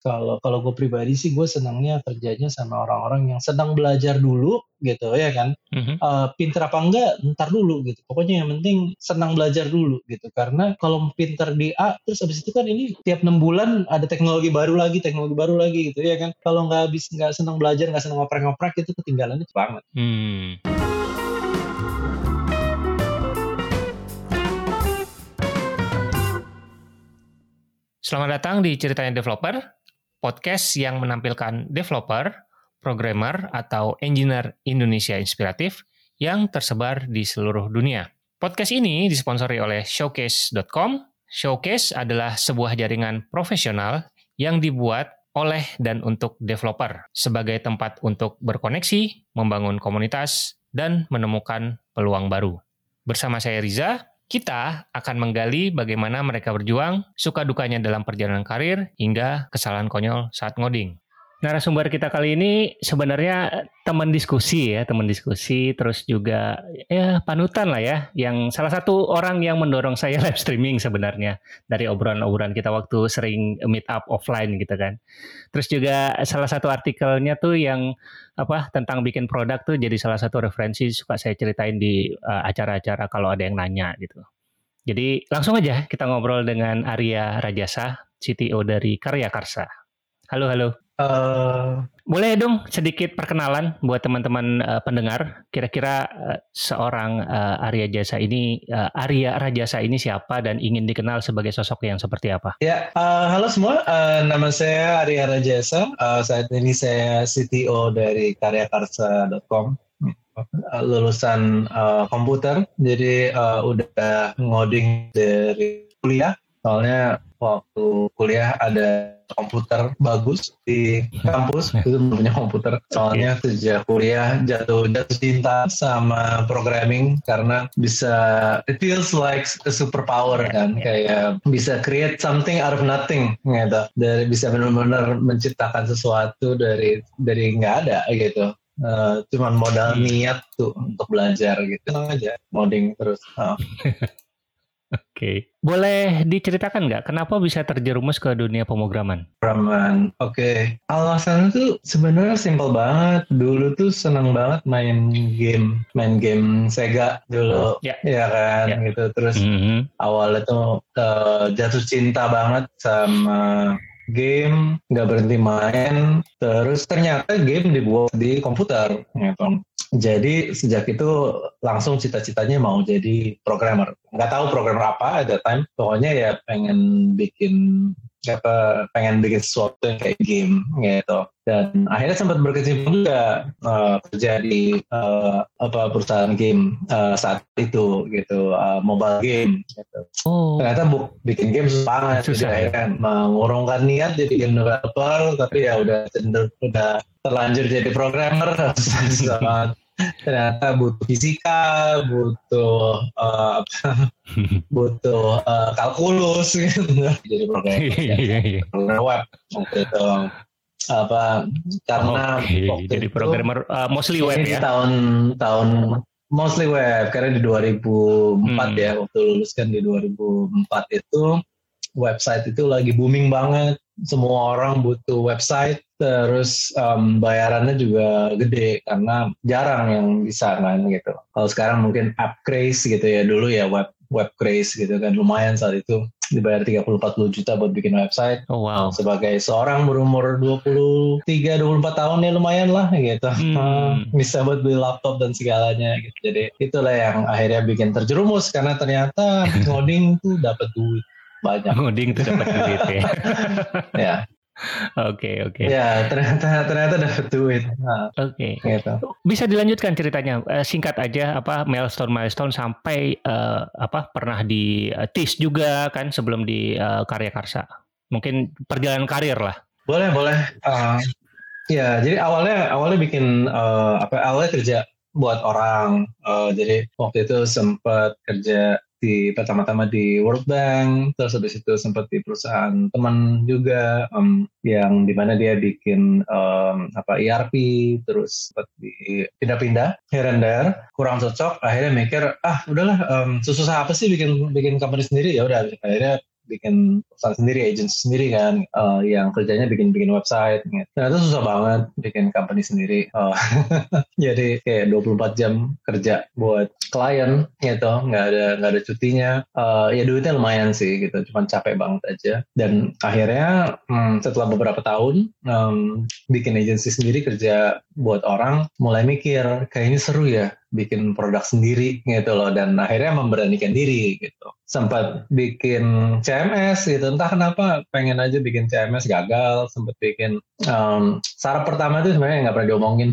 Kalau kalau gue pribadi sih gue senangnya kerjanya sama orang-orang yang sedang belajar dulu gitu ya kan. Mhm. Eh, pinter apa enggak ntar dulu gitu. Pokoknya yang penting senang belajar dulu gitu. Karena kalau pinter di A terus abis itu kan ini tiap enam bulan ada teknologi baru lagi, teknologi baru lagi gitu ya kan. Kalau nggak habis nggak senang belajar, nggak senang ngoprek-ngoprek itu ketinggalannya banget. Hmm. Selamat datang di Ceritanya Developer, podcast yang menampilkan developer, programmer, atau engineer Indonesia inspiratif yang tersebar di seluruh dunia. Podcast ini disponsori oleh Showcase.com. Showcase adalah sebuah jaringan profesional yang dibuat oleh dan untuk developer sebagai tempat untuk berkoneksi, membangun komunitas, dan menemukan peluang baru. Bersama saya Riza, kita akan menggali bagaimana mereka berjuang, suka dukanya dalam perjalanan karir, hingga kesalahan konyol saat ngoding. Narasumber kita kali ini sebenarnya teman diskusi ya, teman diskusi, terus juga ya panutan lah ya, yang salah satu orang yang mendorong saya live streaming sebenarnya dari obrolan-obrolan kita waktu sering meet up offline gitu kan. Terus juga salah satu artikelnya tuh yang apa tentang bikin produk tuh jadi salah satu referensi suka saya ceritain di uh, acara-acara kalau ada yang nanya gitu. Jadi langsung aja kita ngobrol dengan Arya Rajasa, CTO dari Karya Karsa. Halo, halo. Eh, Boleh dong sedikit perkenalan buat teman-teman uh, pendengar. Kira-kira uh, seorang uh, Arya Jasa ini, uh, Arya Rajasa ini siapa dan ingin dikenal sebagai sosok yang seperti apa? Ya, eh, halo semua. Eh, nama saya Arya Rajasa. Eh, saat ini saya CTO dari karyakarsa.com. Lulusan eh, komputer, jadi eh, udah ngoding dari kuliah. Soalnya waktu kuliah ada komputer bagus di kampus itu belum punya komputer. Soalnya sejak kuliah jatuh jatuh cinta sama programming karena bisa it feels like a superpower kan. Kayak bisa create something out of nothing gitu. Dari bisa benar-benar menciptakan sesuatu dari dari nggak ada gitu. Uh, cuman modal niat tuh untuk belajar gitu tenang aja. Modding terus. Oh. Oke. Boleh diceritakan nggak kenapa bisa terjerumus ke dunia pemrograman? Raman, oke. Alasannya tuh sebenarnya simpel banget. Dulu tuh seneng banget main game, main game Sega dulu, Ya. ya kan, Ya. gitu. Terus Mhm. awalnya tuh eh, jatuh cinta banget sama game, nggak berhenti main. Terus ternyata game dibuat di komputer, gitu. Jadi sejak itu langsung cita-citanya mau jadi programmer. Nggak tahu programmer apa that time. Pokoknya ya pengen bikin apa pengen bikin sesuatu yang kayak game gitu. Dan akhirnya sempat berkecimpung juga eh, kerja di eh, apa perusahaan game eh, saat itu gitu. Eh, mobile game gitu. Oh. ternyata bu bikin game susah banget Susah, jadi ya? akhirnya mengurungkan niat jadi game developer tapi ya udah cenderung udah terlanjur jadi programmer susah banget ternyata butuh fisika butuh apa, butuh eh, kalkulus gitu jadi programmer Iya, iya. programmer web waktu itu apa karena Oke, waktu jadi itu- programmer uh, mostly web ya. tahun tahun mostly web karena di 2004 Hmm. ya waktu lulus kan di 2004 itu website itu lagi booming banget semua orang butuh website terus em, bayarannya juga gede karena jarang yang bisa kan gitu kalau sekarang mungkin app craze gitu ya dulu ya web web craze gitu kan lumayan saat itu dibayar 30-40 juta buat bikin website Oh wow. sebagai seorang berumur 23 24 tahun ya lumayan lah gitu. Hmm. Bisa buat beli laptop dan segalanya gitu. Jadi itulah yang akhirnya bikin terjerumus karena ternyata ngoding tuh dapat duit banyak. Ngoding tuh dapat duit ya. ya. Oke, oke. Ya, ternyata ternyata dapat duit. Nah, Oke. gitu. Bisa dilanjutkan ceritanya Eh, singkat aja apa milestone milestone sampai eh, apa pernah di eh, TIS juga kan sebelum di eh, Karya Karsa. Mungkin perjalanan karir lah. Boleh, boleh. Uh, ya, jadi awalnya awalnya bikin uh, apa? Awalnya kerja buat orang. Uh, jadi waktu itu sempat kerja di pertama-tama di World Bank, terus habis itu sempat di perusahaan teman juga um, yang di mana dia bikin um, apa ERP, terus sempat di pindah-pindah here and there, kurang cocok. Akhirnya mikir ah udahlah um, susah apa sih bikin bikin company sendiri ya udah akhirnya bikin perusahaan sendiri, agency sendiri kan, uh, yang kerjanya bikin-bikin website. Gitu. Ternyata susah banget bikin company sendiri. Uh, jadi kayak 24 jam kerja buat klien gitu, nggak ada nggak ada cutinya. Uh, ya duitnya lumayan sih gitu, cuman capek banget aja. Dan akhirnya hmm, setelah beberapa tahun um, bikin agency sendiri kerja buat orang, mulai mikir kayaknya seru ya bikin produk sendiri gitu loh dan akhirnya memberanikan diri gitu. Sempat bikin CMS gitu entah kenapa pengen aja bikin CMS gagal sempat bikin um, sarap pertama itu sebenarnya nggak pernah diomongin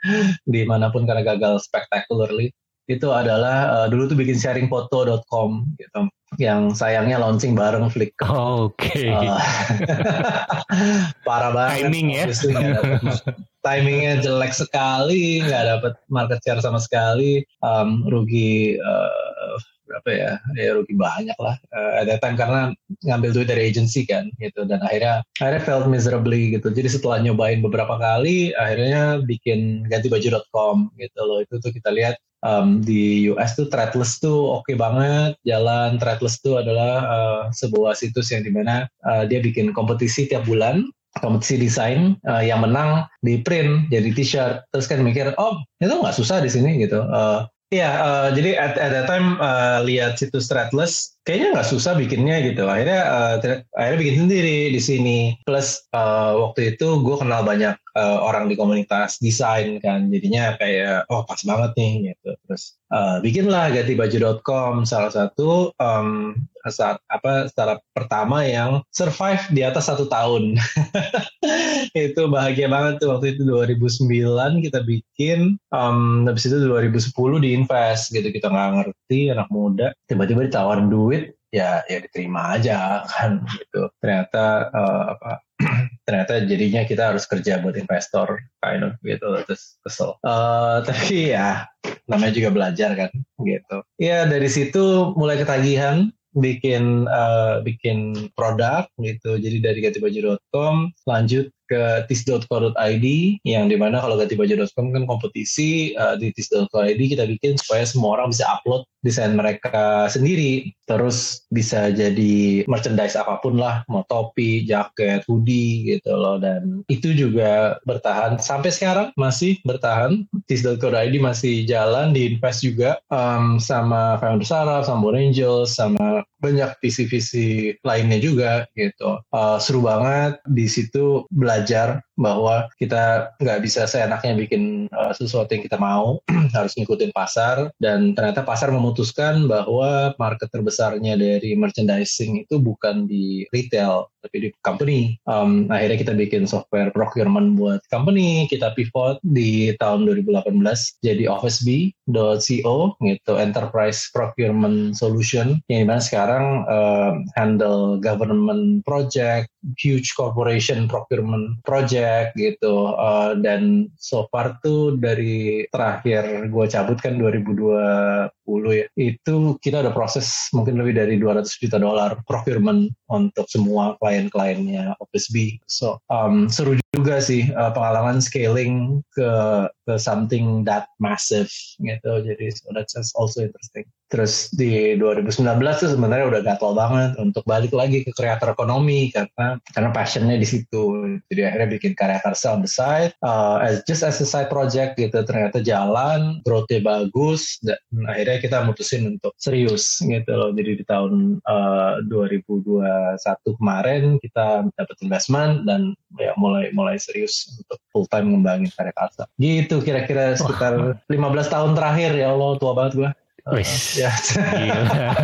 di mana pun karena gagal spectacularly itu adalah uh, dulu tuh bikin sharingfoto.com gitu yang sayangnya launching bareng Flickr. Oh, Oke. Okay. Uh, parah banget. Timing ya. timingnya jelek sekali, nggak dapat market share sama sekali, um, rugi uh, berapa ya? Ya rugi banyak lah uh, at that time karena ngambil duit dari agency kan, gitu. Dan akhirnya akhirnya felt miserably gitu. Jadi setelah nyobain beberapa kali, akhirnya bikin gantibaju.com gitu loh. Itu tuh kita lihat um, di US tuh Threadless tuh oke okay banget jalan Threadless tuh adalah uh, sebuah situs yang di mana uh, dia bikin kompetisi tiap bulan kompetisi desain uh, yang menang di print jadi t-shirt terus kan mikir oh itu nggak susah di sini gitu uh, Iya, uh, jadi at, at that time uh, lihat situs Threadless, kayaknya nggak susah bikinnya gitu. Akhirnya uh, akhirnya bikin sendiri di sini. Plus uh, waktu itu gue kenal banyak uh, orang di komunitas desain kan, jadinya kayak oh pas banget nih gitu. Terus uh, bikinlah gantibaju.com salah satu um, saat apa startup pertama yang survive di atas satu tahun. itu bahagia banget tuh waktu itu 2009 kita bikin, um, habis itu 2010 diinvest gitu kita nggak ngerti anak muda tiba-tiba ditawarin duit ya ya diterima aja kan gitu. Ternyata uh, apa ternyata jadinya kita harus kerja buat investor kind of gitu. Terus kesel. Uh, tapi ya namanya juga belajar kan gitu. Ya dari situ mulai ketagihan bikin uh, bikin produk gitu. Jadi dari gantibaju.com lanjut ke tis.co.id yang di mana kalau gantibaju.com kan kompetisi uh, di tis.co.id kita bikin supaya semua orang bisa upload desain mereka sendiri. Terus bisa jadi merchandise apa pun lah mau topi, jaket, hoodie gitu loh. Dan itu juga bertahan. Sampai sekarang masih bertahan. Tis.co.id masih jalan di invest juga um, sama Founder Saraf, sama Bon Angels, sama banyak visi-visi lainnya juga gitu. Uh, seru banget di situ belajar bahwa kita nggak bisa seenaknya bikin uh, sesuatu yang kita mau, harus ngikutin pasar dan ternyata pasar memutuskan bahwa market terbesarnya dari merchandising itu bukan di retail tapi di company. Um, akhirnya kita bikin software procurement buat company, kita pivot di tahun 2018 jadi officeb.co gitu, enterprise procurement solution yang di mana sekarang uh, handle government project, huge corporation procurement project gitu. Uh, dan so far tuh dari terakhir gue cabut kan 2020 ya itu kita udah proses mungkin lebih dari 200 juta dolar procurement untuk semua klien-kliennya Office B. So um, seru juga sih uh, pengalaman scaling ke ke something that massive gitu. Jadi so that's also interesting Terus di 2019 tuh sebenarnya udah gatel banget untuk balik lagi ke kreator ekonomi karena karena passionnya di situ. Jadi akhirnya bikin karya karsa on the side, uh, as just as a side project gitu. Ternyata jalan, growth-nya bagus, dan akhirnya kita mutusin untuk serius gitu loh. Jadi di tahun uh, 2021 kemarin kita dapat investment dan ya mulai mulai serius untuk full time ngembangin karya karsa. Gitu kira-kira sekitar 15 tahun terakhir ya Allah tua banget gue. Wis, ya.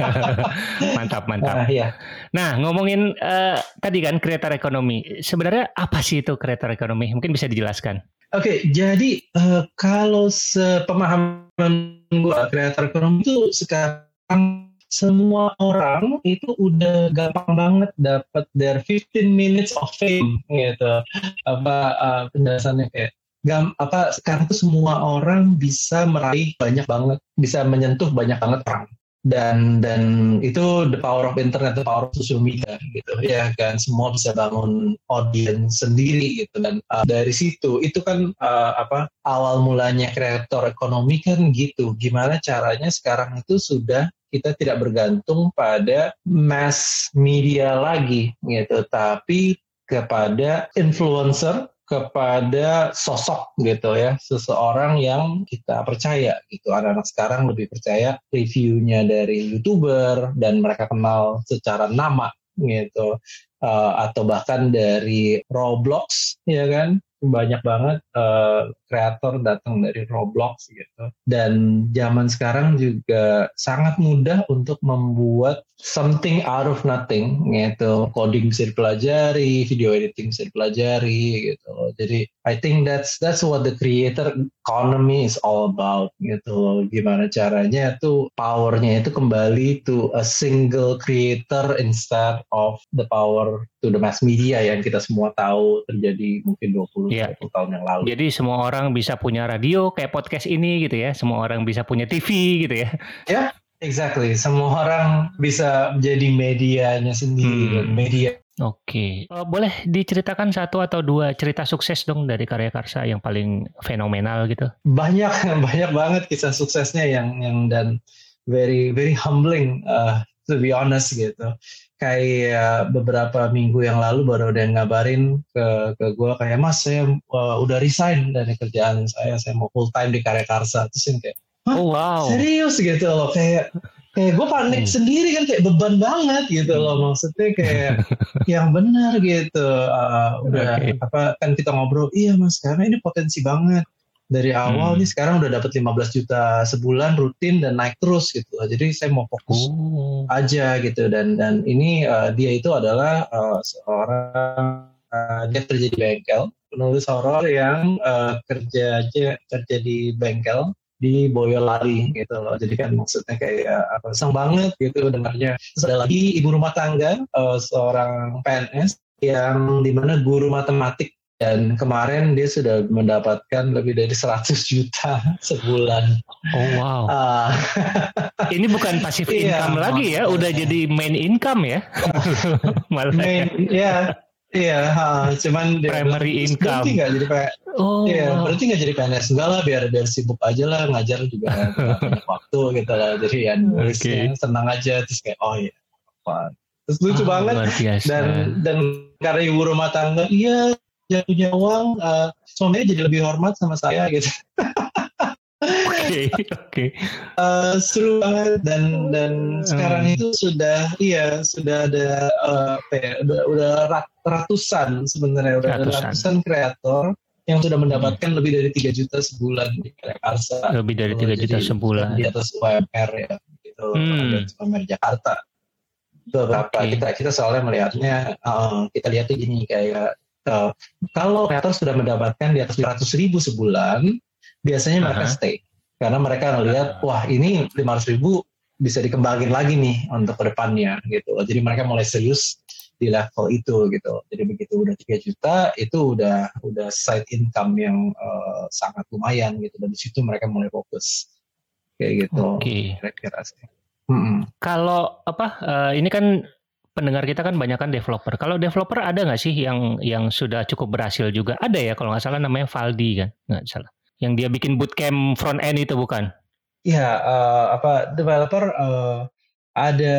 mantap mantap. Nah, ya. nah ngomongin uh, tadi kan kreator ekonomi, sebenarnya apa sih itu kreator ekonomi? Mungkin bisa dijelaskan. Oke, okay, jadi uh, kalau sepemahaman gue kreator ekonomi itu sekarang semua orang itu udah gampang banget dapat their 15 minutes of fame gitu. Apa uh, penjelasannya kayak gam apa sekarang tuh semua orang bisa meraih banyak banget bisa menyentuh banyak banget orang. Dan dan itu the power of internet, the power of social media gitu ya kan. Semua bisa bangun audience sendiri gitu. Dan uh, dari situ itu kan uh, apa awal mulanya kreator ekonomi kan gitu. Gimana caranya sekarang itu sudah kita tidak bergantung pada mass media lagi gitu tapi kepada influencer kepada sosok gitu ya seseorang yang kita percaya gitu. Anak-anak sekarang lebih percaya reviewnya dari youtuber dan mereka kenal secara nama gitu. Uh, atau bahkan dari Roblox ya kan? Banyak banget uh, kreator datang dari Roblox gitu. Dan zaman sekarang juga sangat mudah untuk membuat something out of nothing gitu. Coding bisa dipelajari, video editing bisa dipelajari gitu. Jadi I think that's that's what the creator economy is all about gitu. Gimana caranya tuh powernya itu kembali to a single creator instead of the power to the mass media yang kita semua tahu terjadi mungkin 20 yeah. 20 tahun yang lalu. Jadi semua orang bisa punya radio kayak podcast ini gitu ya. Semua orang bisa punya TV gitu ya. Ya, yeah, exactly. Semua orang bisa jadi medianya sendiri hmm. media Oke, okay. uh, boleh diceritakan satu atau dua cerita sukses dong dari karya Karsa yang paling fenomenal gitu? Banyak, banyak banget kisah suksesnya yang yang dan very very humbling uh, to be honest gitu kayak beberapa minggu yang lalu baru ada yang ngabarin ke ke gue kayak mas saya uh, udah resign dari kerjaan saya saya mau full time di karya karsa terus yang kayak Hah, oh, wow. serius gitu loh kayak kayak gue panik hmm. sendiri kan kayak beban banget gitu loh maksudnya kayak yang benar gitu uh, udah okay. apa kan kita ngobrol iya mas karena ini potensi banget dari awal hmm. nih sekarang udah dapat 15 juta sebulan rutin dan naik terus gitu jadi saya mau fokus oh. aja gitu dan dan ini uh, dia itu adalah uh, seorang uh, dia kerja di bengkel penulis horor yang uh, kerja aja kerja di bengkel di Boyolali gitu loh. Jadi kan maksudnya kayak apa senang banget gitu dengarnya. Terus ada lagi ibu rumah tangga uh, seorang PNS yang di mana guru matematik dan kemarin dia sudah mendapatkan lebih dari 100 juta sebulan. Oh wow. Uh, Ini bukan pasif iya, income lagi ya, udah jadi main income ya. main, ya, iya, ha, cuman primary income. Berarti nggak jadi kayak, oh, iya, wow. berarti nggak jadi PNS enggak lah, biar biar sibuk aja lah ngajar juga waktu gitu lah. Jadi ya, okay. senang aja terus kayak oh iya, apa. Terus lucu oh, banget dan dan karena ibu rumah tangga, iya punya uang uh, suaminya jadi lebih hormat sama saya gitu Oke, oke. Okay. Uh, seru banget dan dan sekarang hmm. itu sudah iya sudah ada uh, ya, udah, udah ratusan sebenarnya udah ratusan. ratusan kreator yang sudah mendapatkan hmm. lebih dari tiga juta sebulan di Karsa. Lebih dari tiga juta sebulan. Di atas UMR ya gitu hmm. UMR Jakarta. Beberapa okay. kita kita soalnya melihatnya uh, kita lihat gini kayak uh, kalau kreator sudah mendapatkan di atas 500 ribu sebulan, biasanya uh -huh. mereka stay. Karena mereka ngelihat, wah ini 500 ribu bisa dikembangin lagi nih untuk ke depannya gitu. Jadi mereka mulai serius di level itu gitu. Jadi begitu udah 3 juta itu udah udah side income yang uh, sangat lumayan gitu. Dan di situ mereka mulai fokus kayak gitu. Oke. Okay. Kira-kira sih. Kalau apa uh, ini kan pendengar kita kan banyak kan developer. Kalau developer ada nggak sih yang yang sudah cukup berhasil juga? Ada ya kalau nggak salah namanya Valdi kan, nggak salah. Yang dia bikin bootcamp front end itu bukan? Iya, uh, apa developer uh, ada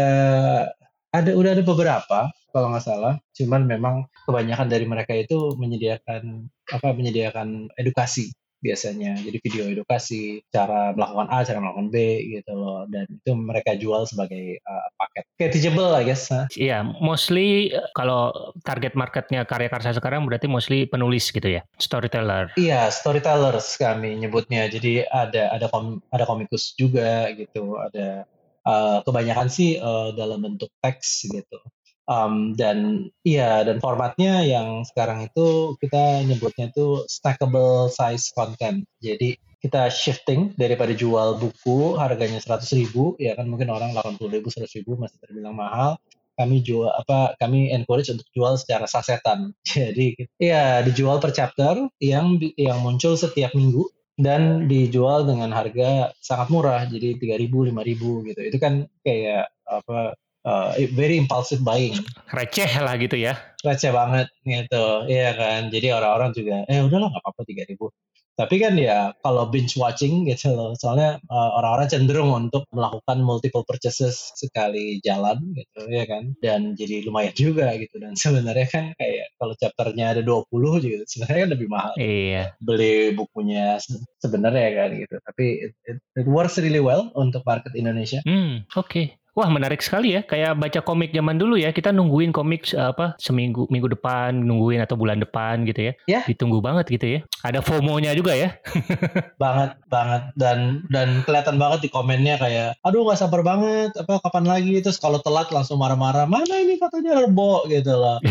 ada udah ada beberapa kalau nggak salah. Cuman memang kebanyakan dari mereka itu menyediakan apa menyediakan edukasi biasanya. Jadi video edukasi, cara melakukan A, cara melakukan B gitu loh. Dan itu mereka jual sebagai uh, paket. Kayak teachable I guess. Iya, yeah, mostly uh, kalau target marketnya karya karsa sekarang berarti mostly penulis gitu ya, storyteller. Iya, storytellers kami nyebutnya. Jadi ada ada kom, ada komikus juga gitu, ada uh, kebanyakan sih uh, dalam bentuk teks gitu. Um, dan iya dan formatnya yang sekarang itu kita nyebutnya itu stackable size content. Jadi kita shifting daripada jual buku harganya 100 ribu ya kan mungkin orang 80 ribu 100 ribu masih terbilang mahal. Kami jual apa kami encourage untuk jual secara sasetan. Jadi ya dijual per chapter yang yang muncul setiap minggu dan dijual dengan harga sangat murah jadi 3000 5000 gitu. Itu kan kayak apa uh, very impulsive buying. Receh lah gitu ya. Receh banget gitu iya kan. Jadi orang-orang juga eh udahlah nggak apa-apa 3000 tapi kan ya kalau binge watching gitu loh, soalnya uh, orang-orang cenderung untuk melakukan multiple purchases sekali jalan gitu ya kan. Dan jadi lumayan juga gitu. Dan sebenarnya kan kayak kalau chapternya ada 20 gitu, sebenarnya kan lebih mahal. Iya. Beli bukunya sebenarnya kan gitu. Tapi it, it, it works really well untuk market Indonesia. Hmm, oke. Okay. Wah menarik sekali ya, kayak baca komik zaman dulu ya. Kita nungguin komik apa seminggu minggu depan, nungguin atau bulan depan gitu ya. Ya. Ditunggu banget gitu ya. Ada FOMO-nya juga ya. banget banget dan dan kelihatan banget di komennya kayak, aduh nggak sabar banget, apa kapan lagi? Terus kalau telat langsung marah-marah, mana ini katanya rebo gitu loh.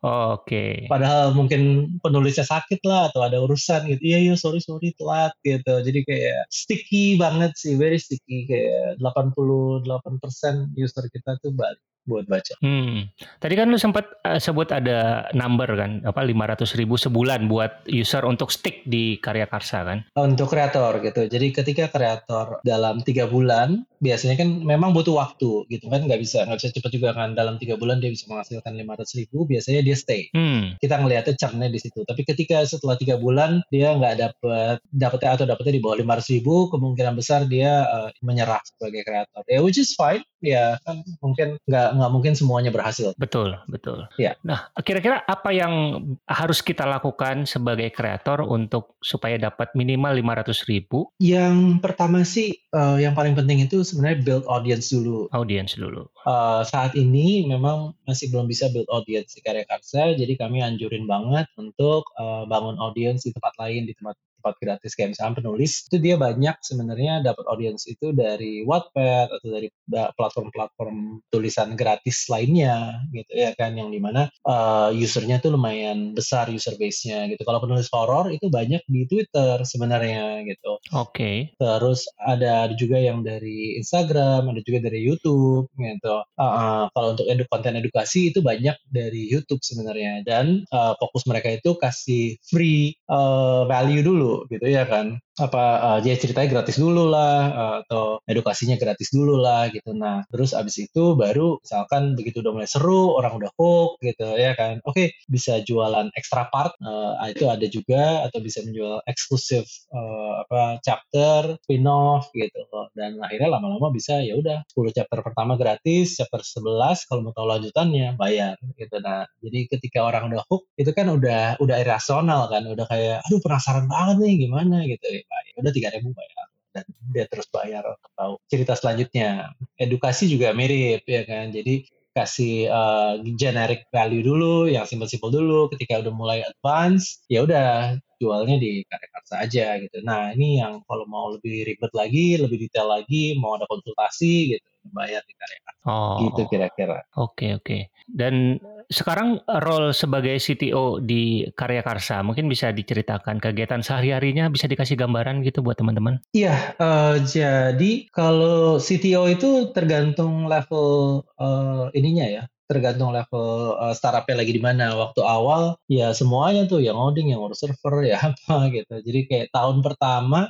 oh, Oke. Okay. Padahal mungkin penulisnya sakit lah atau ada urusan gitu. Iya iya sorry sorry telat gitu. Jadi kayak sticky banget sih, very sticky kayak 88 persen user kita tuh balik buat baca. Hmm. Tadi kan lu sempat uh, sebut ada number kan, apa 500 ribu sebulan buat user untuk stick di karya karsa kan? Untuk kreator gitu. Jadi ketika kreator dalam tiga bulan, biasanya kan memang butuh waktu gitu kan, nggak bisa nggak bisa cepat juga kan. Dalam tiga bulan dia bisa menghasilkan 500 ribu, biasanya dia stay. Hmm. Kita ngelihatnya churnnya di situ. Tapi ketika setelah tiga bulan dia nggak dapat dapetnya atau dapetnya di bawah 500 ribu, kemungkinan besar dia uh, menyerah sebagai kreator. Ya, which is fine. Ya kan mungkin nggak nggak mungkin semuanya berhasil. Betul, betul. Ya. Nah, kira-kira apa yang harus kita lakukan sebagai kreator untuk supaya dapat minimal 500 ribu? Yang pertama sih, uh, yang paling penting itu sebenarnya build audience dulu. Audience dulu. Uh, saat ini memang masih belum bisa build audience di karya karsa, jadi kami anjurin banget untuk uh, bangun audience di tempat lain, di tempat tempat gratis kayak misalnya penulis itu dia banyak sebenarnya dapat audience itu dari Wattpad atau dari platform-platform tulisan gratis lainnya gitu ya kan yang di mana uh, usernya tuh lumayan besar user base-nya gitu. Kalau penulis horor itu banyak di Twitter sebenarnya gitu. Oke. Okay. terus ada juga yang dari Instagram ada juga dari YouTube gitu. Uh, uh, kalau untuk edu konten edukasi itu banyak dari YouTube sebenarnya. Dan uh, fokus mereka itu kasih free uh, value dulu gitu ya kan. Apa uh, dia ceritanya gratis dulu lah uh, atau edukasinya gratis dulu lah gitu. Nah terus abis itu baru misalkan begitu udah mulai seru orang udah hook gitu ya kan. Oke okay, bisa jualan extra part uh, itu ada juga atau bisa menjual eksklusif uh, apa chapter spin off gitu dan akhirnya lama-lama bisa ya udah 10 chapter pertama gratis chapter 11 kalau mau tahu lanjutannya bayar gitu. Nah jadi ketika orang udah hook itu kan udah udah irasional kan. Udah kayak aduh penasaran banget nih gimana gitu. Ya udah tiga ribu bayar. Dan dia terus bayar tahu cerita selanjutnya. Edukasi juga mirip ya kan. Jadi kasih uh, generic value dulu yang simple-simple dulu. Ketika udah mulai advance ya udah jualnya di karya karsa aja gitu nah ini yang kalau mau lebih ribet lagi lebih detail lagi mau ada konsultasi gitu bayar di karya karsa oh, gitu kira-kira oke okay, oke okay. dan sekarang role sebagai CTO di Karya Karsa mungkin bisa diceritakan kegiatan sehari-harinya bisa dikasih gambaran gitu buat teman-teman? Iya, uh, jadi kalau CTO itu tergantung level uh, ininya ya, tergantung level uh, startupnya lagi di mana. Waktu awal ya semuanya tuh yang ngoding, yang ngurus server ya apa gitu. Jadi kayak tahun pertama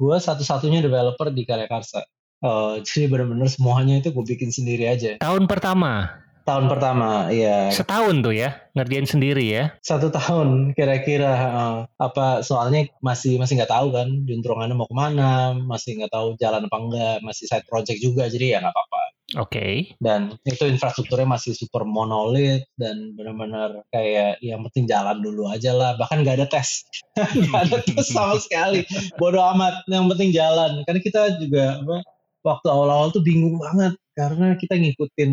gue satu-satunya developer di Karya Karsa. Uh, jadi benar-benar semuanya itu gue bikin sendiri aja. Tahun pertama? Tahun pertama, iya. Setahun tuh ya, ngerjain sendiri ya? Satu tahun kira-kira. Uh, apa soalnya masih masih nggak tahu kan, juntrungannya mau ke mana, masih nggak tahu jalan apa enggak, masih side project juga, jadi ya nggak apa-apa. Oke. Okay. Dan itu infrastrukturnya masih super monolit dan benar-benar kayak yang penting jalan dulu aja lah. Bahkan nggak ada tes, nggak ada tes sama sekali. Bodoh amat, yang penting jalan. Karena kita juga apa, waktu awal-awal tuh bingung banget karena kita ngikutin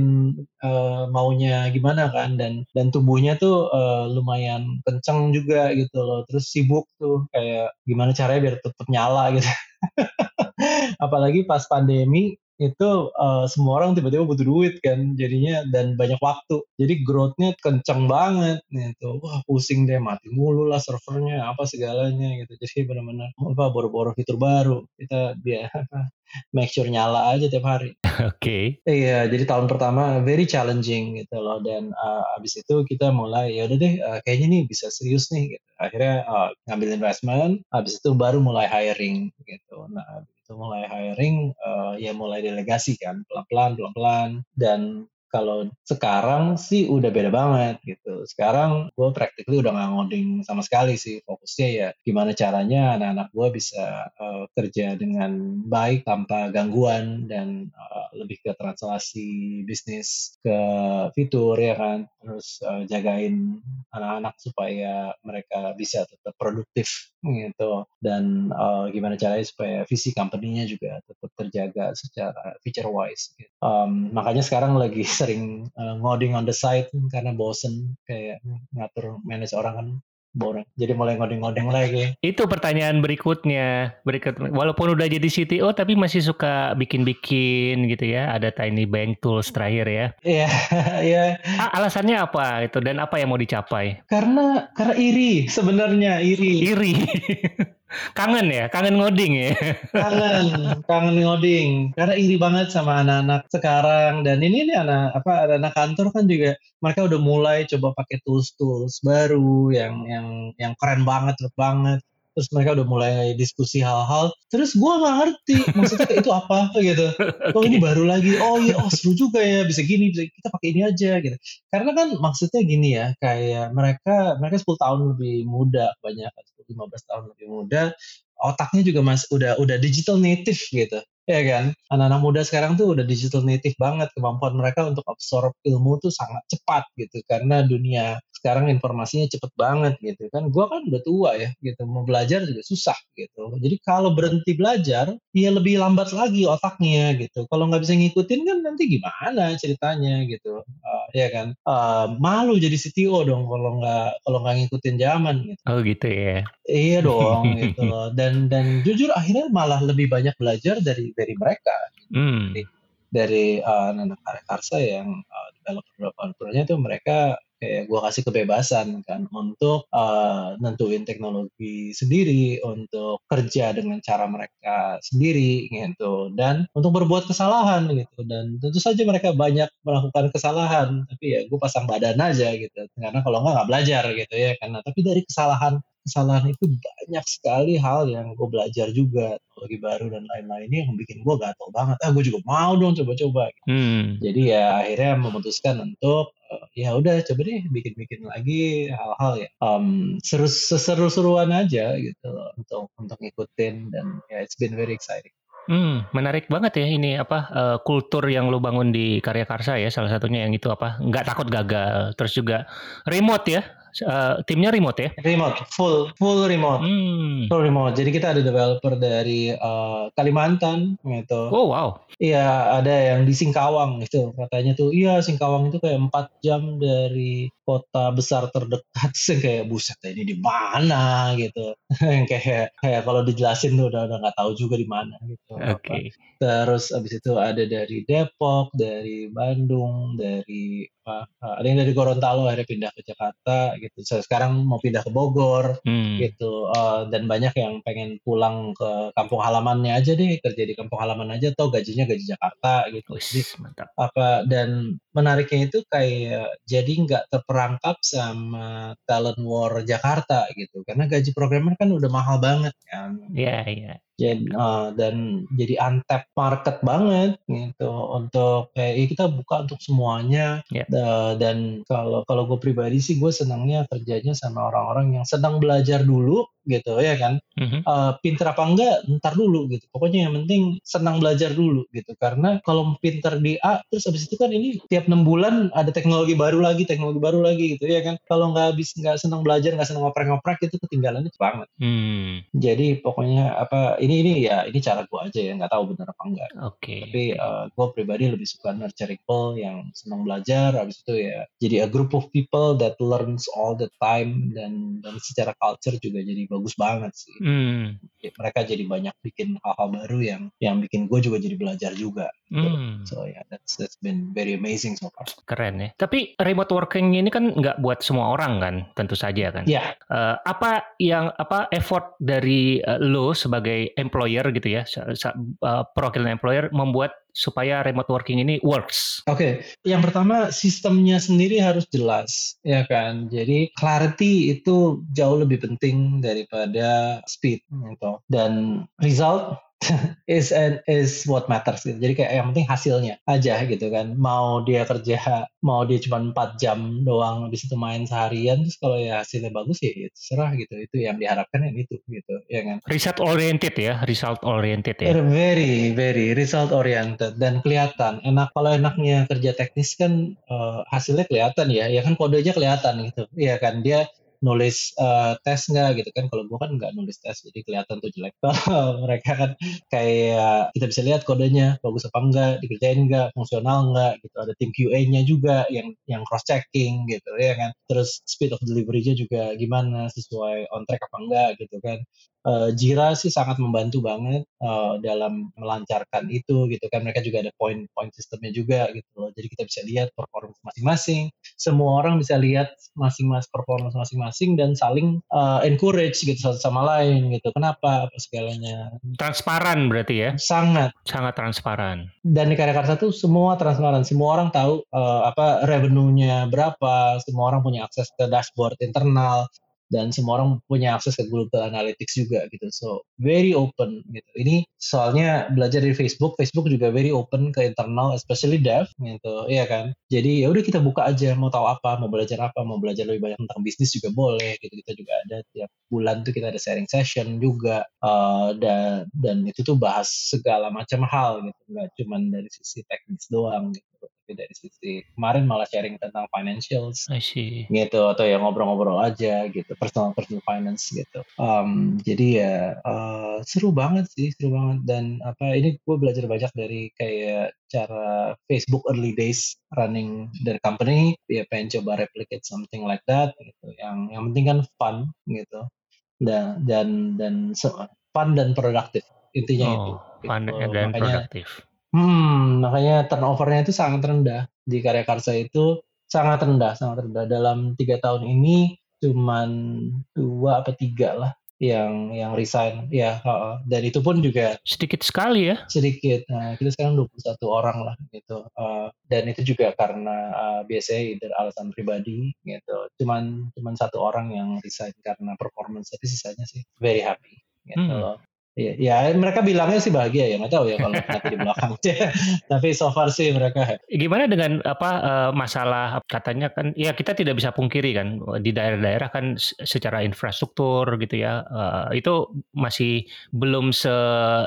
uh, maunya gimana kan dan dan tubuhnya tuh uh, lumayan kenceng juga gitu loh terus sibuk tuh kayak gimana caranya biar tetap nyala gitu apalagi pas pandemi itu uh, semua orang tiba-tiba butuh duit kan jadinya dan banyak waktu jadi growth-nya kenceng banget gitu wah pusing deh mati mulu lah servernya apa segalanya gitu jadi benar-benar apa boro-boro fitur baru kita dia make sure nyala aja tiap hari. Oke. Okay. Iya, jadi tahun pertama very challenging gitu loh dan uh, abis itu kita mulai ya udah deh uh, kayaknya nih bisa serius nih gitu. Akhirnya uh, ngambil investment, abis itu baru mulai hiring gitu. Nah, itu mulai hiring uh, ya mulai delegasi kan pelan-pelan pelan-pelan dan kalau sekarang sih udah beda banget gitu. Sekarang gue practically udah nggak ngoding sama sekali sih. Fokusnya ya gimana caranya anak-anak gue bisa uh, kerja dengan baik tanpa gangguan dan uh, lebih ke translasi bisnis ke fitur ya kan. Terus uh, jagain anak-anak supaya mereka bisa tetap produktif gitu. Dan uh, gimana caranya supaya visi company-nya juga tetap terjaga secara feature wise. Gitu. Um, makanya sekarang lagi sering uh, ngoding on the side karena bosen kayak ngatur manage orang kan boring. Jadi mulai ngoding-ngoding lagi. Itu pertanyaan berikutnya. Berikut walaupun udah jadi CTO tapi masih suka bikin-bikin gitu ya. Ada tiny bank tools terakhir ya. Iya, iya. Alasannya apa itu dan apa yang mau dicapai? Karena karena iri sebenarnya iri. Iri. Kangen ya, kangen ngoding ya. Kangen, kangen ngoding. Karena iri banget sama anak-anak sekarang dan ini nih anak apa anak kantor kan juga mereka udah mulai coba pakai tools-tools baru yang yang yang keren banget, banget terus mereka udah mulai diskusi hal-hal terus gue nggak ngerti maksudnya itu apa gitu. Oh ini baru lagi. Oh iya oh seru juga ya bisa gini bisa kita pakai ini aja gitu. Karena kan maksudnya gini ya kayak mereka mereka 10 tahun lebih muda banyak 15 tahun lebih muda. Otaknya juga mas udah udah digital native gitu ya kan? Anak-anak muda sekarang tuh udah digital native banget. Kemampuan mereka untuk absorb ilmu tuh sangat cepat gitu karena dunia sekarang informasinya cepet banget gitu kan. Gue kan udah tua ya gitu. Mau belajar juga susah gitu. Jadi kalau berhenti belajar ya lebih lambat lagi otaknya gitu. Kalau nggak bisa ngikutin kan nanti gimana ceritanya gitu. Uh, ya kan? Uh, malu jadi CTO dong kalau nggak kalau nggak ngikutin zaman gitu. Oh gitu ya. Iya dong gitu. Loh dan dan jujur akhirnya malah lebih banyak belajar dari dari mereka gitu. hmm. dari, uh, anak karsa yang uh, developer developernya tuh mereka kayak gue kasih kebebasan kan untuk uh, nentuin teknologi sendiri untuk kerja dengan cara mereka sendiri gitu dan untuk berbuat kesalahan gitu. Dan tentu saja mereka banyak melakukan kesalahan tapi ya gue pasang badan aja gitu. Karena kalau nggak nggak belajar gitu ya karena tapi dari kesalahan kesalahan itu banyak sekali hal yang gue belajar juga teknologi baru dan lain-lainnya yang bikin gue gatel banget. Ah gue juga mau dong coba-coba hmm. jadi ya akhirnya memutuskan untuk uh, ya udah coba deh bikin-bikin lagi hal-hal ya um, seru seru-seruan aja gitu loh, untuk untuk ngikutin dan ya it's been very exciting. Hmm, menarik banget ya ini apa uh, kultur yang lu bangun di Karya Karsa ya salah satunya yang itu apa nggak takut gagal. Terus juga remote ya uh, timnya remote ya? Remote, full full remote, hmm. full remote. Jadi kita ada developer dari uh, Kalimantan gitu. Oh wow. Iya ada yang di Singkawang itu katanya tuh iya Singkawang itu kayak empat jam dari kota besar terdekat sih kayak buset ini di mana gitu yang kayak kayak kalau dijelasin tuh udah udah nggak tahu juga di mana gitu oke okay. terus abis itu ada dari Depok dari Bandung dari ada yang dari Gorontalo akhirnya pindah ke Jakarta gitu so, sekarang mau pindah ke Bogor hmm. gitu uh, dan banyak yang pengen pulang ke kampung halamannya aja deh kerja di kampung halaman aja atau gajinya gaji Jakarta gitu Uish, jadi mantap. apa dan menariknya itu kayak jadi nggak terperangkap sama talent war Jakarta gitu karena gaji programmer kan udah mahal banget kan. Iya yeah, iya. Yeah. Jadi, uh, dan jadi untap market banget gitu untuk kayak ya kita buka untuk semuanya yeah. uh, dan kalau kalau gue pribadi sih gue senangnya kerjanya sama orang-orang yang sedang belajar dulu gitu ya kan mm-hmm. uh, pinter apa enggak ntar dulu gitu pokoknya yang penting senang belajar dulu gitu karena kalau pinter di A terus abis itu kan ini tiap enam bulan ada teknologi baru lagi teknologi baru lagi gitu ya kan kalau nggak habis nggak senang belajar nggak senang ngoprek-ngoprek itu ketinggalannya banget mm. jadi pokoknya apa ini ini ya ini cara gue aja ya nggak tahu benar apa enggak okay. tapi uh, eh, gue pribadi lebih suka nurture people yang senang belajar abis itu ya jadi a group of people that learns all the time dan dan secara culture juga jadi bagus banget sih. Hmm. Mereka jadi banyak bikin hal-hal baru yang yang bikin gue juga jadi belajar juga. Hmm. So yeah, that's that's been very amazing so far. Keren ya. Tapi remote working ini kan nggak buat semua orang kan, tentu saja kan. Ya, Eh, apa yang apa effort dari eh, lo sebagai employer gitu ya, eh, perwakilan employer membuat supaya remote working ini works. Oke, yang pertama sistemnya sendiri harus jelas, ya kan. Jadi clarity itu jauh lebih penting daripada speed, gitu. Dan result is and is what matters. Gitu. Jadi kayak yang penting hasilnya aja gitu kan. Mau dia kerja, mau dia cuma 4 jam doang, habis itu main seharian, terus kalau ya hasilnya bagus ya, ya terserah gitu. Itu yang diharapkan yang itu gitu, ya kan. Result oriented ya, result oriented ya. Very, very result oriented dan kelihatan. Enak kalau enaknya kerja teknis kan eh, hasilnya kelihatan ya. Ya kan kodenya kelihatan gitu. Iya kan dia nulis eh, tes nggak gitu kan. Kalau gua kan nggak nulis tes jadi kelihatan tuh jelek. Mereka kan kayak kita bisa lihat kodenya bagus apa enggak, dikerjain enggak, fungsional enggak gitu. Ada tim QA-nya juga yang yang cross checking gitu ya kan. Terus speed of delivery-nya juga gimana sesuai on track apa enggak gitu kan. Eh, Jira sih sangat membantu banget eh, dalam melancarkan itu gitu kan. Mereka juga ada point-point sistemnya juga gitu loh. Jadi kita bisa lihat performance masing-masing. Semua orang bisa lihat masing-masing performance masing-masing dan saling eh, encourage gitu satu sama lain gitu. Kenapa? Apa segalanya? Transparan berarti ya, sangat. Sangat transparan. dan di Karya Karsa tuh semua transparan. Semua orang tahu eh, apa revenue-nya berapa. Semua orang punya akses ke dashboard internal dan semua orang punya akses ke Google Analytics juga gitu. So very open gitu. Ini soalnya belajar dari Facebook Facebook juga very open ke internal especially dev gitu. Iya kan? Jadi ya udah kita buka aja mau tahu apa mau belajar apa mau belajar lebih banyak tentang bisnis juga boleh gitu. Kita juga ada tiap bulan tuh kita ada sharing session juga eh, dan dan itu tuh bahas segala macam hal gitu. Nggak cuman dari sisi teknis doang gitu dari sisi kemarin malah sharing tentang financials. I see. gitu atau ya ngobrol-ngobrol aja gitu personal personal finance gitu. Em, jadi ya eh, seru banget sih seru banget. Dan apa ini gue belajar banyak dari kayak cara Facebook early days running their company. Ya pengen coba replicate something like that gitu. Yang yang penting kan fun gitu. Dan dan dan se- fun dan produktif intinya itu. Oh, fun gitu. dan makanya produktif. Hmm, makanya turnovernya itu sangat rendah di Karya Karsa itu sangat rendah, sangat rendah. Dalam tiga tahun ini cuman dua apa tiga lah yang yang resign, ya. Dan itu pun juga Sedikit sekali ya. sedikit. Nah, kita sekarang 21 orang lah gitu. Eh, dan itu juga karena eh, biasanya either alasan pribadi gitu. Cuman cuman satu orang yang resign karena performance, tapi sisanya sih very happy gitu Hmm. Iya, ya mereka bilangnya sih bahagia ya, nggak tahu ya kalau nanti di belakang. Tapi so far sih mereka. Gimana dengan apa eh, masalah katanya kan ya kita tidak bisa pungkiri kan di daerah-daerah kan secara infrastruktur gitu ya eh, itu masih belum se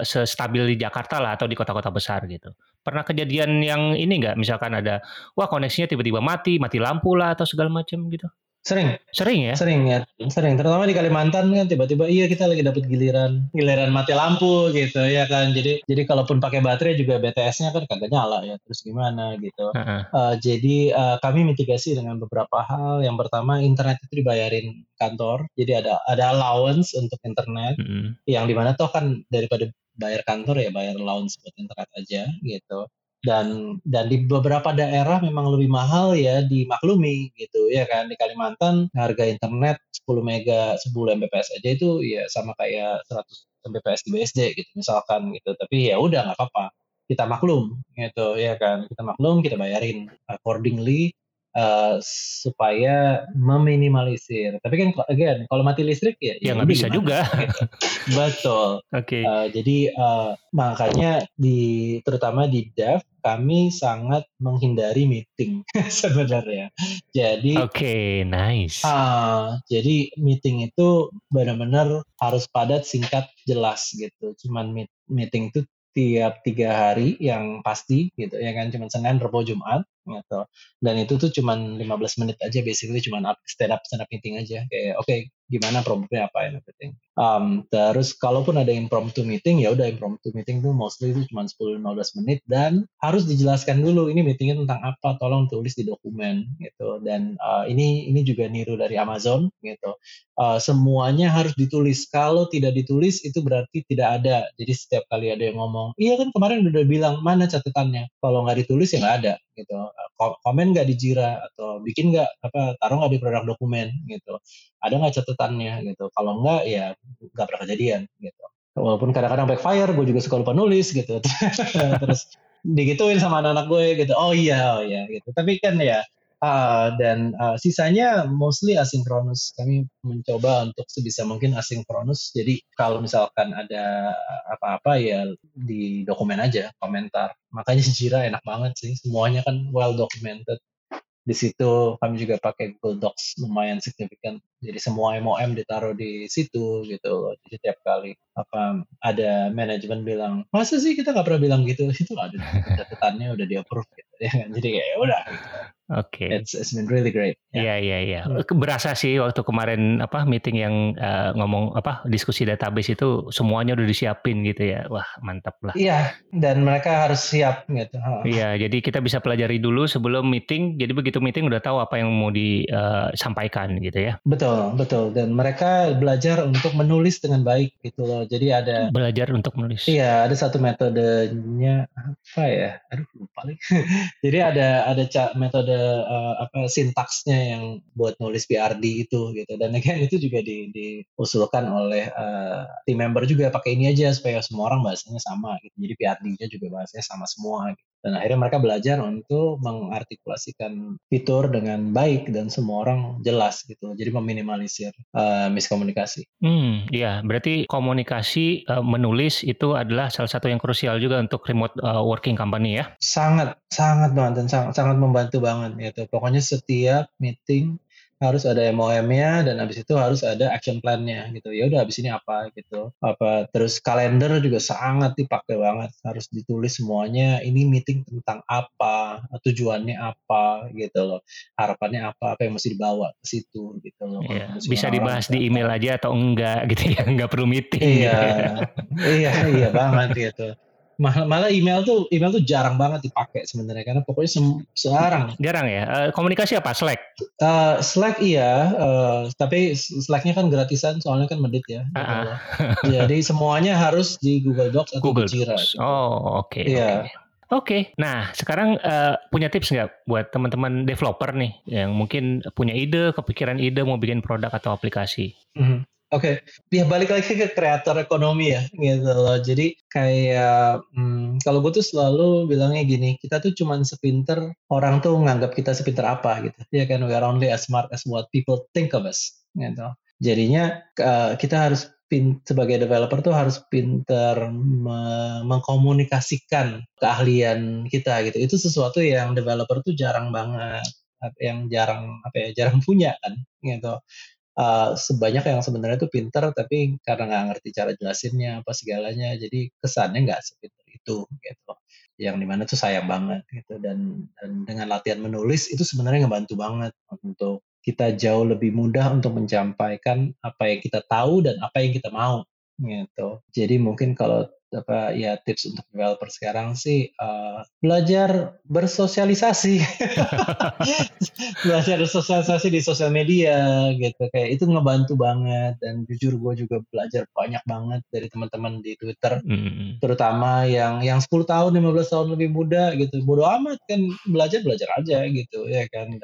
stabil di Jakarta lah atau di kota-kota besar gitu. Pernah kejadian yang ini nggak misalkan ada wah koneksinya tiba-tiba mati, mati lampu lah atau segala macam gitu. Sering, Sering ya? sering ya, sering. Terutama di Kalimantan kan tiba-tiba iya kita lagi dapat giliran, giliran mati lampu gitu ya kan. Jadi jadi kalaupun pakai baterai juga BTS-nya kan kagak nyala ya. Terus gimana gitu. Heeh. Eh, jadi eh, kami mitigasi dengan beberapa hal. Yang pertama internet itu dibayarin kantor. Jadi ada ada allowance untuk internet. Mm-mm. yang di mana toh kan daripada bayar kantor ya bayar allowance buat internet aja gitu dan dan di beberapa daerah memang lebih mahal ya dimaklumi gitu ya kan? Di Kalimantan harga internet 10 mega 10 Mbps aja itu ya sama kayak 100 Mbps di BSD gitu misalkan gitu. Tapi ya udah nggak apa-apa. Kita maklum gitu ya kan? Kita maklum kita bayarin accordingly eh, supaya meminimalisir tapi kan again kalau mati listrik ya Ya nggak udah bisa juga. gitu. betul Oke. Eh, jadi eh, makanya di terutama di dev kami sangat menghindari meeting sebenarnya. Jadi Oke, nice. ah, jadi meeting itu benar-benar harus padat, singkat, jelas gitu. Cuman meet- meeting itu tiap tiga hari yang pasti gitu ya kan cuma Senin, Rabu, Jumat gitu. Dan itu tuh cuman 15 menit aja basically cuman stand up stand up meeting aja. Kayak oke okay, gimana problemnya apa and everything. Um, terus kalaupun ada impromptu meeting ya udah impromptu meeting tuh mostly itu cuma 10-15 menit dan harus dijelaskan dulu ini meetingnya tentang apa tolong tulis di dokumen gitu. Dan uh, ini ini juga niru dari Amazon gitu. Uh, semuanya harus ditulis. Kalau tidak ditulis itu berarti tidak ada. Jadi setiap kali ada yang ngomong iya kan kemarin udah bilang mana catatannya? Kalau nggak ditulis ya nggak ada gitu. Komen nggak di Jira atau bikin nggak apa taruh nggak di produk dokumen gitu. Ada nggak catatannya gitu. Kalau nggak ya nggak pernah kejadian gitu. Walaupun kadang-kadang backfire gue juga suka lupa nulis gitu. Terus digituin sama anak-anak gue gitu. Oh iya oh iya gitu. Tapi kan ya uh, dan uh, sisanya mostly asinkronus kami mencoba untuk sebisa mungkin asinkronus jadi kalau misalkan ada apa-apa ya di dokumen aja komentar makanya Jira enak banget sih semuanya kan well documented di situ kami juga pakai Google Docs lumayan signifikan. Jadi semua MOM ditaruh di situ gitu. Jadi tiap kali apa ada manajemen bilang masa sih kita nggak pernah bilang gitu itu ada catatannya udah di approve gitu ya kan. Jadi kayak ya udah. Gitu. Oke. Okay. It's, it's been really great. Iya iya iya. Hmm. Berasa sih waktu kemarin apa meeting yang uh, ngomong apa diskusi database itu semuanya udah disiapin gitu ya. Wah mantap lah. Iya. Dan mereka harus siap gitu. Iya. Jadi kita bisa pelajari dulu sebelum meeting. Jadi begitu meeting udah tahu apa yang mau disampaikan uh, gitu ya. Betul betul. Dan mereka belajar untuk menulis dengan baik gitu loh. Jadi ada belajar untuk menulis. Iya. Ada satu metodenya apa ya? Aduh lupa lagi. Jadi ada ada metode uh, apa sintaksnya yang buat nulis PRD itu gitu. Dan again itu juga di, diusulkan oleh uh, tim member juga pakai ini aja supaya semua orang bahasanya sama gitu. Jadi PRD-nya juga bahasanya sama semua gitu dan akhirnya mereka belajar untuk mengartikulasikan fitur dengan baik dan semua orang jelas gitu jadi meminimalisir uh, miskomunikasi. Hmm, iya berarti komunikasi uh, menulis itu adalah salah satu yang krusial juga untuk remote uh, working company ya. Sangat sangat banget dan sangat sangat membantu banget gitu. Pokoknya setiap meeting harus ada MOM-nya dan habis itu harus ada action plan-nya gitu. Ya udah habis ini apa gitu. Apa terus kalender juga sangat dipakai banget. Harus ditulis semuanya ini meeting tentang apa, tujuannya apa gitu loh. Harapannya apa, apa yang mesti dibawa ke situ gitu loh. Iya, bisa dibahas di email aja atau enggak gitu ya, enggak perlu meeting. Iya. iya, iya banget gitu malah, malah email tuh email tuh jarang banget dipakai sebenarnya karena pokoknya se sekarang jarang ya uh, komunikasi apa Slack uh, Slack iya uh, tapi Slacknya kan gratisan soalnya kan medit ya uh -uh. jadi semuanya harus di Google Docs atau Google Jira gitu. oh oke okay, iya okay. Oke, okay. nah sekarang uh, punya tips nggak buat teman-teman developer nih yang mungkin punya ide, kepikiran ide mau bikin produk atau aplikasi? Mm -hmm. Oke, okay. ya balik lagi ke kreator ekonomi ya, gitu loh. Jadi kayak hmm, kalau gue tuh selalu bilangnya gini, kita tuh cuman sepinter orang tuh nganggap kita sepinter apa gitu. Ya kan, we are only as smart as what people think of us, gitu. Jadinya uh, kita harus pin, sebagai developer tuh harus pinter me mengkomunikasikan keahlian kita gitu. Itu sesuatu yang developer tuh jarang banget, yang jarang apa ya, jarang punya kan, gitu uh, sebanyak yang sebenarnya itu pinter tapi karena nggak ngerti cara jelasinnya apa segalanya jadi kesannya nggak sepinter itu gitu. Yang di mana tuh sayang banget gitu. Dan dan dengan latihan menulis itu sebenarnya ngebantu banget untuk kita jauh lebih mudah untuk menyampaikan apa yang kita tahu dan apa yang kita mau gitu. Jadi mungkin kalau apa ya tips untuk developer sekarang sih uh, belajar bersosialisasi. Belajar bersosialisasi di sosial media gitu. Kayak itu ngebantu banget dan jujur gue juga belajar banyak banget dari teman-teman di Twitter. Mm. terutama yang yang 10 tahun 15 tahun lebih muda gitu. Bodo amat kan belajar belajar aja gitu. Ya kan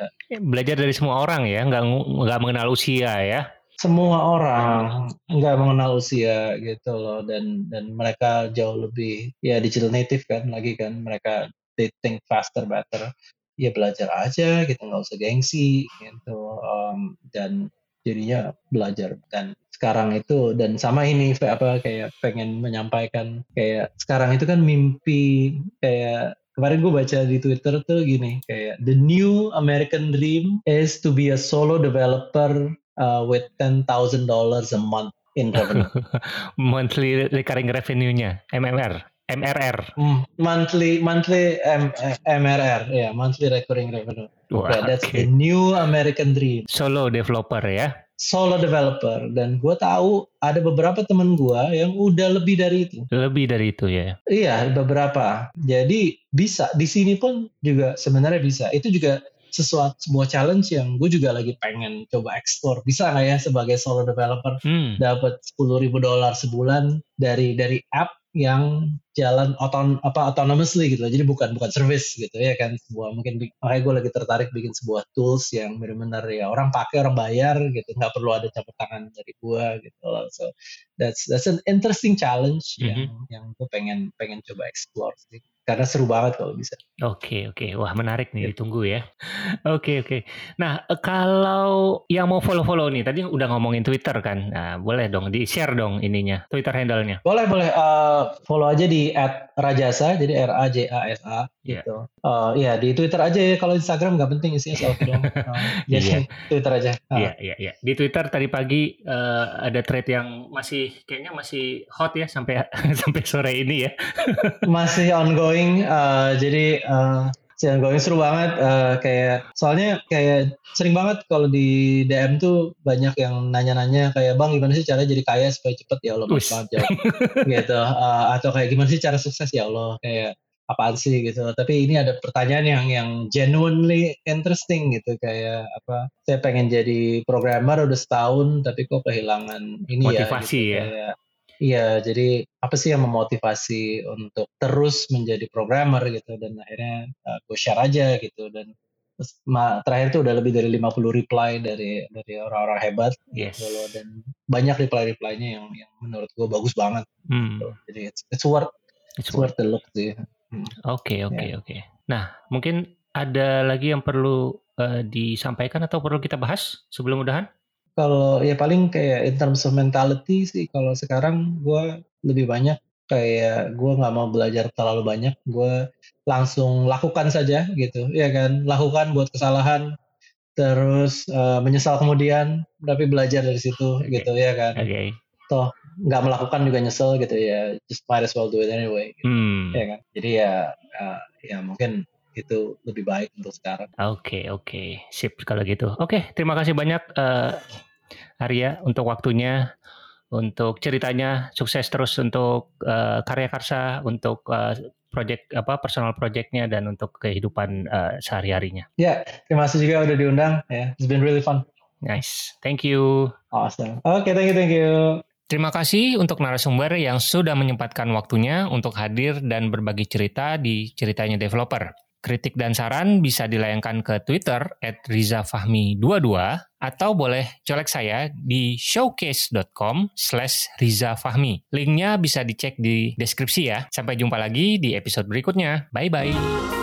belajar dari semua orang ya nggak nggak mengenal usia ya semua orang nggak mengenal usia gitu loh. Dan dan mereka jauh lebih ya digital native kan lagi kan mereka they think faster better. Ya belajar aja gitu nggak usah gengsi gitu. Um, dan jadinya belajar. Dan sekarang itu dan sama ini apa kayak pengen menyampaikan kayak sekarang itu kan mimpi kayak kemarin gue baca di Twitter tuh gini kayak the new American dream is to be a solo developer uh, with ten thousand dollars a month in revenue. Monthly recurring revenue-nya, MMR. MRR. Mm, monthly monthly M, MRR, ya yeah, monthly recurring revenue. Wah, yeah, that's okay. the new American dream. Solo developer ya. Solo developer dan gue tahu ada beberapa temen gue yang udah lebih dari itu. Lebih dari itu ya. Iya beberapa. Jadi bisa di sini pun juga sebenarnya bisa. Itu juga sesuatu sebuah challenge yang gue juga lagi pengen coba explore. Bisa nggak ya sebagai solo developer? Hmm. dapat sepuluh ribu dolar sebulan dari dari app yang jalan oton apa autonomously gitu jadi bukan bukan service gitu ya kan. Sebuah mungkin makanya gue lagi tertarik bikin sebuah tools yang benar-benar ya orang pakai orang bayar gitu. Nggak perlu ada campur tangan dari gue gitu loh. So that's that's an interesting challenge mm -hmm. yang yang gue pengen pengen coba explore sih karena seru banget kalau bisa. Oke oke, wah menarik nih, ya. ditunggu ya. Oke oke. Nah eh, kalau yang mau follow follow nih, tadi udah ngomongin Twitter kan, nah, boleh dong di share dong ininya, Twitter handle-nya. Boleh boleh, uh, follow aja di @rajasa, jadi R A J A S A yeah. gitu. Uh, ya di Twitter aja ya, kalau Instagram nggak penting isinya selfie dong. Uh, jadi yeah. Twitter aja. Iya iya iya. Di Twitter tadi pagi uh, ada thread yang masih kayaknya masih hot ya sampai sampai sore ini ya. masih ongoing ongoing uh, jadi uh, si ongoing seru banget uh, kayak soalnya kayak sering banget kalau di DM tuh banyak yang nanya-nanya kayak bang gimana sih cara jadi kaya supaya cepet? Ya Allah banget jawab. Gitu uh, atau kayak gimana sih cara sukses? Ya Allah kayak apaan sih? Gitu tapi ini ada pertanyaan yang yang genuinely interesting gitu kayak apa saya pengen jadi programmer udah setahun tapi kok kehilangan ini motivasi ya motivasi gitu, ya. kayak, Iya, jadi apa sih yang memotivasi untuk terus menjadi programmer gitu dan akhirnya uh, gue share aja gitu dan terakhir tuh udah lebih dari 50 reply dari dari orang-orang hebat yes. gitu loh dan banyak reply-reply-nya yang yang menurut gue bagus banget. Hmm. Gitu. Jadi it's, it's worth it's, worth the look sih. Hmm. Oke, oke, ya. oke. Nah, mungkin ada lagi yang perlu uh, disampaikan atau perlu kita bahas sebelum udahan? Kalau ya paling kayak in terms of mentality sih kalau sekarang gue lebih banyak kayak gue nggak mau belajar terlalu banyak gue langsung lakukan saja gitu ya kan lakukan buat kesalahan terus uh, menyesal kemudian tapi belajar dari situ okay. gitu ya kan okay. toh nggak melakukan juga nyesel gitu ya just might as well do it anyway gitu. hmm. ya kan jadi ya uh, ya mungkin itu lebih baik untuk sekarang. Oke okay, oke okay. sip kalau gitu. Oke okay, terima kasih banyak uh, Arya untuk waktunya, untuk ceritanya, sukses terus untuk uh, karya karsa, untuk uh, project apa personal projectnya dan untuk kehidupan uh, sehari-harinya. Ya, terima kasih juga udah diundang. Ya, yeah, it's been really fun. Nice, thank you. Awesome. Oke, okay, thank you, thank you. Terima kasih untuk narasumber yang sudah menyempatkan waktunya untuk hadir dan berbagi cerita di ceritanya developer. Kritik dan saran bisa dilayangkan ke Twitter at rizafahmi22 atau boleh colek saya di showcase.com slash rizafahmi. Linknya bisa dicek di deskripsi ya. Sampai jumpa lagi di episode berikutnya. Bye-bye.